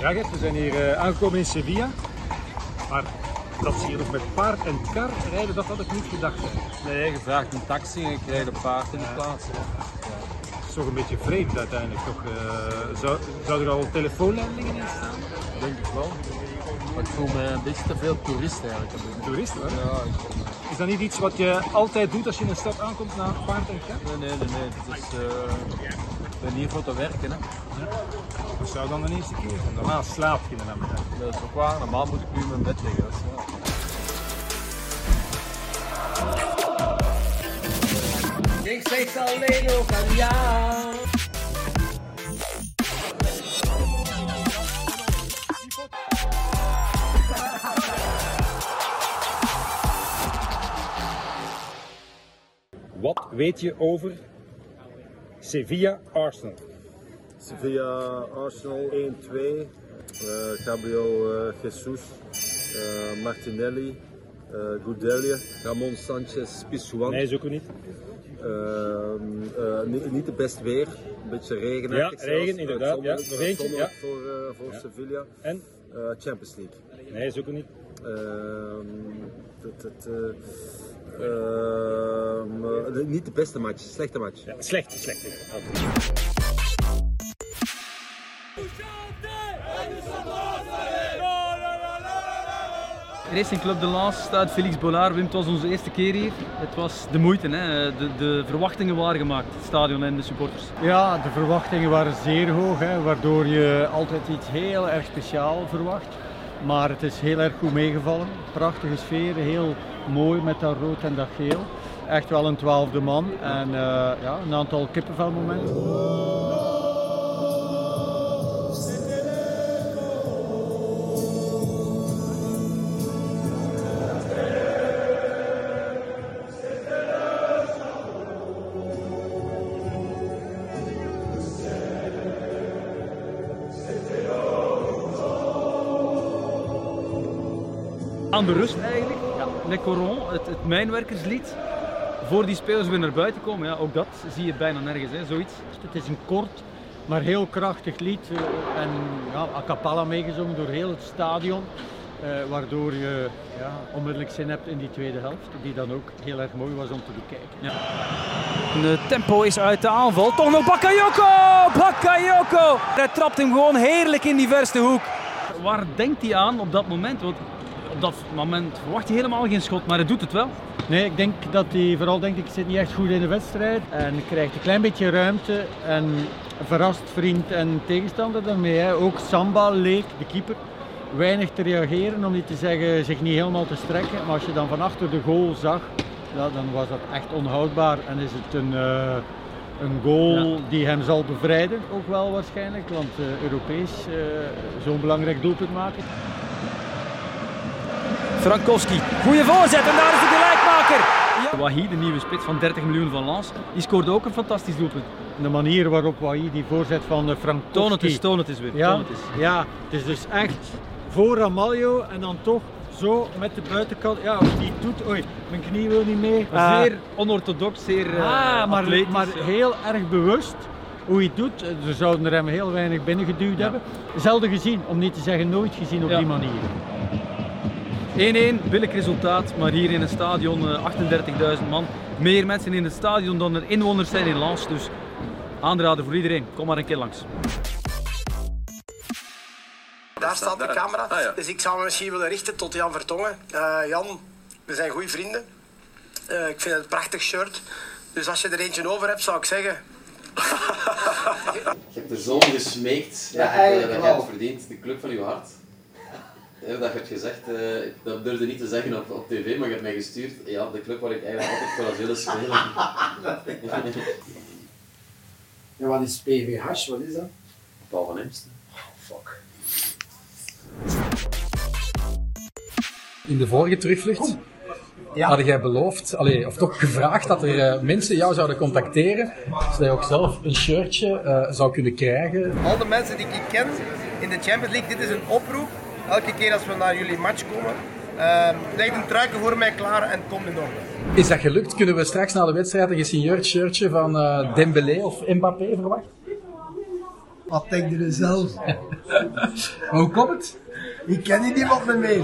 Ja, Gert, we zijn hier eh, aangekomen in Sevilla. Maar dat ze hier nog met paard en kar rijden, dat had ik niet gedacht. Nee, je vraagt een taxi en je krijgt een paard in de plaats. Het is toch een beetje vreemd uiteindelijk. Toch, eh, zou, zou er al telefoonleidingen in staan? Denk ik wel. Maar ik voel me een beetje te veel toerist eigenlijk. op dit Toerist hoor. Ja, ik, Is dat niet iets wat je altijd doet als je in een stad aankomt na paard en kar? nee, nee, nee. nee. Het is, eh, ik ben hier voor te werken. Hè. Dat zou dan de eerste keer zijn. Daarna slaap je de namiddag. Dat is ook waar. Normaal moet ik nu in mijn bed liggen. Is, ja. Ik steeds alleen nog aan jou. Wat weet je over Sevilla Arsenal? Sevilla Arsenal 1-2. Eh, Gabriel eh, Jesus, eh, Martinelli, uh, Goudelje, Ramon Sanchez Pizjuan. Nee, zoeken niet. Ehm, eh, niet, niet de best weer, een beetje regenachtig Ja, regen, zelfs. inderdaad, ja. Nog eentje, ja. Voor, voor Sevilla. En? Champions League. Nee, zoeken niet. Ehm, het- het, eh, ehm, eh, niet de beste match, slechte match. Ja, slecht, slecht. Racing Club de Lens staat Felix Bollard. Wim, het was onze eerste keer hier. Het was de moeite. Hè. De, de verwachtingen waren gemaakt, het stadion en de supporters. Ja, de verwachtingen waren zeer hoog, hè, waardoor je altijd iets heel erg speciaal verwacht. Maar het is heel erg goed meegevallen. Prachtige sfeer, heel mooi met dat rood en dat geel. Echt wel een twaalfde man en eh, ja, een aantal kippenvelmomenten. Aan de rust eigenlijk. Ja. Le Coron, het, het mijnwerkerslied. Voor die spelers weer naar buiten komen. Ja, ook dat zie je bijna nergens, hè, zoiets. Het is een kort, maar heel krachtig lied eh, en ja, a cappella meegezongen door heel het stadion. eh, waardoor je ja, onmiddellijk zin hebt in die tweede helft, die dan ook heel erg mooi was om te bekijken. De tempo is uit de aanval. Toch nog Bakayoko! Bakayoko! Hij trapt hem gewoon heerlijk in die verste hoek. Waar denkt hij aan op dat moment? Want op dat moment verwacht hij helemaal geen schot, maar hij doet het wel. Nee, ik denk dat hij vooral denkt ik zit niet echt goed in de wedstrijd en krijgt een klein beetje ruimte en verrast vriend en tegenstander daarmee. Hè. Ook Samba leek, de keeper, weinig te reageren, om niet te zeggen zich niet helemaal te strekken. Maar als je dan van achter de goal zag, ja, dan was dat echt onhoudbaar en is het een, eh, een goal die hem zal bevrijden, ook wel waarschijnlijk, want eh, Europees eh, zo'n belangrijk doelpunt maken. Frankowski, goede voorzet en daar is de gelijkmaker. Wahi, de nieuwe spits van 30 miljoen van Lens, die scoorde ook een fantastisch doelpunt. De manier waarop Wahi die voorzet van uh, Frankowski... Toon het eens, toon het eens weer. Ja, het eens. ja, het is dus echt voor Ramaljo en dan toch zo met de buitenkant. Ja, wat die doet. Oei, mijn knie wil niet mee. Maar zeer onorthodox, zeer eh, ah, maar, atletisch. maar heel erg bewust hoe hij het doet. Ze zouden er hem heel weinig binnengeduwd hebben. Zelden gezien, om niet te zeggen nooit gezien op Ja. die manier. 1-1, billig resultaat, maar hier in een stadion eh, 38.000 man. Meer mensen in het stadion dan er inwoners zijn in Lens, dus aanraden voor iedereen. Kom maar een keer langs. Daar staat de camera. Dus ik zou me misschien willen richten tot Jan Vertongen. Eh, Jan, we zijn goede vrienden. Eh, ik vind het een prachtig shirt. Dus als je er eentje over hebt, zou ik zeggen... Je hebt er zo om gesmeekt Ja, dat je eigenlijk dat wel. je hebt verdiend, de club van uw hart. Ja, dat je hebt gezegd, eh, ik- dat durfde niet te zeggen op, op tv, maar je hebt mij gestuurd. Ja, de club waar ik eigenlijk altijd voor had willen spelen. Ja, wat is PVH? Wat is dat? Paul van Emsten. Fuck. In de vorige terugvlucht had jij beloofd, allee, of toch gevraagd dat er eh, mensen jou zouden contacteren, zodat je ook zelf een shirtje eh, zou kunnen krijgen. Al de mensen die ik ken in de Champions League, dit is een oproep. Elke keer als we naar jullie match komen, uh, leg een truiken voor mij klaar en kom in orde. Is dat gelukt? Kunnen we straks na de wedstrijd een gesigneerd shirtje van eh, Dembélé of Mbappé verwachten? Wat denk je er zelf? Hoe komt het? Ik ken hier niemand meer mee.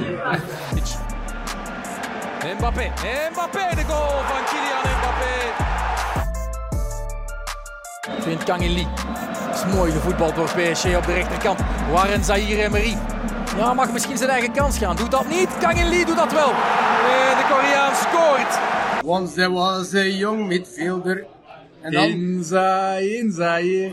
Mbappé, Mbappé, de goal van Kylian Mbappé. Vindt Kangin Lee. is mooi gevoetbald door PSG op de rechterkant. Warren Zahir Emery. Ja, mag misschien zijn eigen kans gaan. Doet dat niet. Kangin Lee doet dat wel. En de Koreaan scoort. Once there was a young midfielder. En dan... Inza, Inza hier.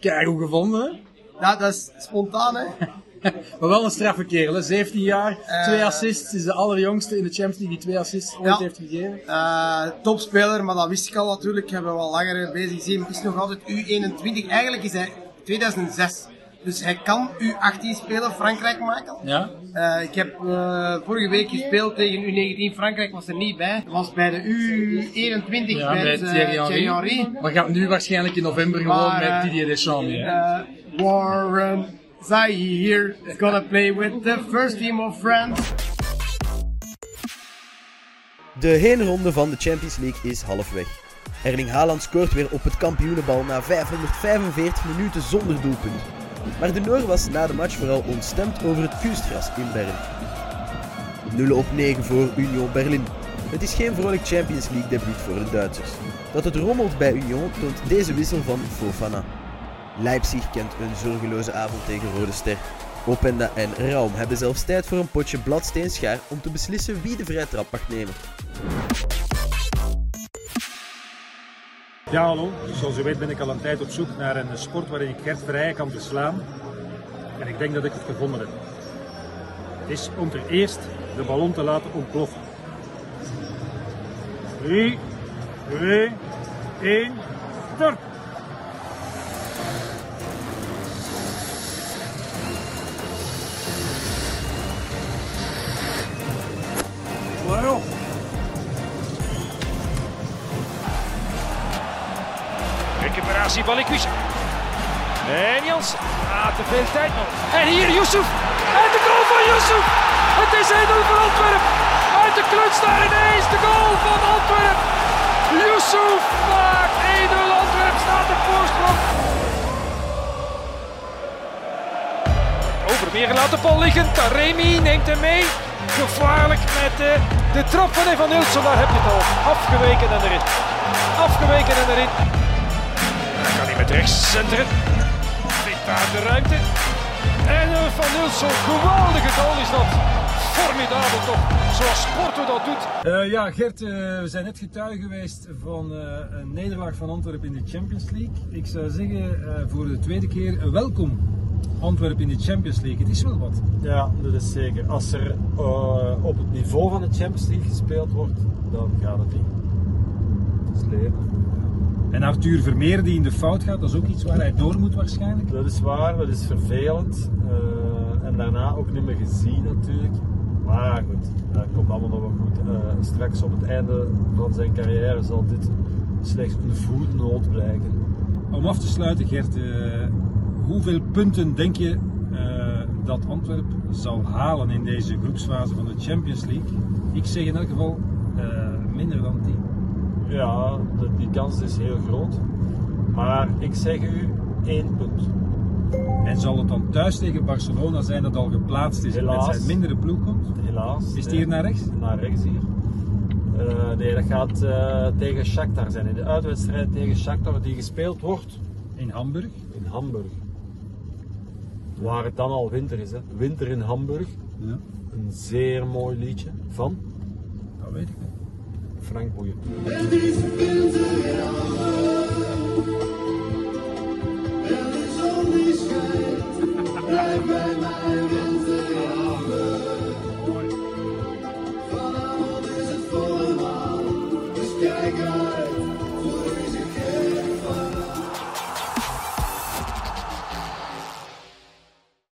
Kijk hoe gevonden. hè? Ja, dat is spontaan hè. Maar wel een straffe kerel, hè? 17 jaar, Eh. twee assists. Is de allerjongste in de Champions League die twee assists ooit Ja. heeft gegeven. Eh, topspeler, maar dat wist ik al natuurlijk. Hebben we al langer bezig gezien. Het is nog altijd U21. Eigenlijk is hij 2006. Dus hij kan U18 spelen, Frankrijk maken. Ja. Eh, ik heb eh, vorige week gespeeld tegen U19. Frankrijk was er niet bij. Was bij de U21 Ja, bij met eh, Thierry Thierry Henry. Maar gaat nu waarschijnlijk in november gewoon met Didier Deschamps? Uh, Warren Zahir is gonna play with the first team of France. De heenronde van de Champions League is halfweg. Erling Haaland scoort weer op het kampioenenbal na 545 minuten zonder doelpunt. Maar de Noor was na de match vooral ontstemd over het kunstgras in Bern. 0 op 9 voor Union Berlin. Het is geen vrolijk Champions League debuut voor de Duitsers. Dat het rommelt bij Union toont deze wissel van Fofana. Leipzig kent een zorgeloze avond tegen Rode Ster. Openda en Raum hebben zelfs tijd voor een potje bladsteenschaar om te beslissen wie de vrije trap mag nemen. Ja, hallo. Zoals u weet ben ik al een tijd op zoek naar een sport waarin ik Gert Verheijen kan verslaan. En ik denk dat ik het gevonden heb. Het is om ter eerst de ballon te laten ontploffen. 3, 2, 1, start! Waarom? Recuperatie Balikwisha. En Jansen. Ah, te veel tijd nog. En hier Yusuf. En de goal van Yusuf. Het is 1-0 voor Antwerpen. Uit de kluts daar ineens de goal van Antwerpen. Yusuf maakt 1-0 Antwerpen staat de voorsprong. Overmeren laat de bal liggen. Taremi neemt hem mee. Gevaarlijk met de, de trap van Evan Nilsson. Heb je het al. Afgeweken en erin. Afgeweken en erin. Dan kan hij met rechts centeren. Vindt daar de ruimte. En eh, Van Nilsson, geweldige goal is dat. Formidabel toch, zoals Porto dat doet. Eh, ja, Gert, eh, we zijn net getuige geweest van eh, een nederlaag van Antwerpen in de Champions League. Ik zou zeggen, eh, voor de tweede keer welkom Antwerpen in de Champions League. Het is wel wat. Ja, dat is zeker. Als er eh, op het niveau van de Champions League gespeeld wordt, dan gaat het niet. Het is leven. En Arthur Vermeer die in de fout gaat, dat is ook iets waar hij door moet waarschijnlijk. Dat is waar, dat is vervelend. eh, en daarna ook niet meer gezien natuurlijk. Maar goed, dat komt allemaal nog wel goed. Eh, straks op het einde van zijn carrière zal dit slechts een voetnoot blijken. Om af te sluiten, Gert, eh, hoeveel punten denk je dat Antwerpen zal halen in deze groepsfase van de Champions League? Ik zeg in elk geval minder dan 10. Ja, die kans is heel groot. Maar ik zeg u één punt. En zal het dan thuis tegen Barcelona zijn dat al geplaatst is en met Helaas. zijn mindere ploeg komt? Helaas. Is nee. hier naar rechts? Naar rechts hier. Eh, nee, dat gaat eh, tegen Shakhtar zijn. In de uitwedstrijd tegen Shakhtar die gespeeld wordt. In Hamburg? In Hamburg. Waar het dan al winter is. Hè. Winter in Hamburg. Ja. Een zeer mooi liedje van Dat weet ik niet. Frank Boeien. Kijken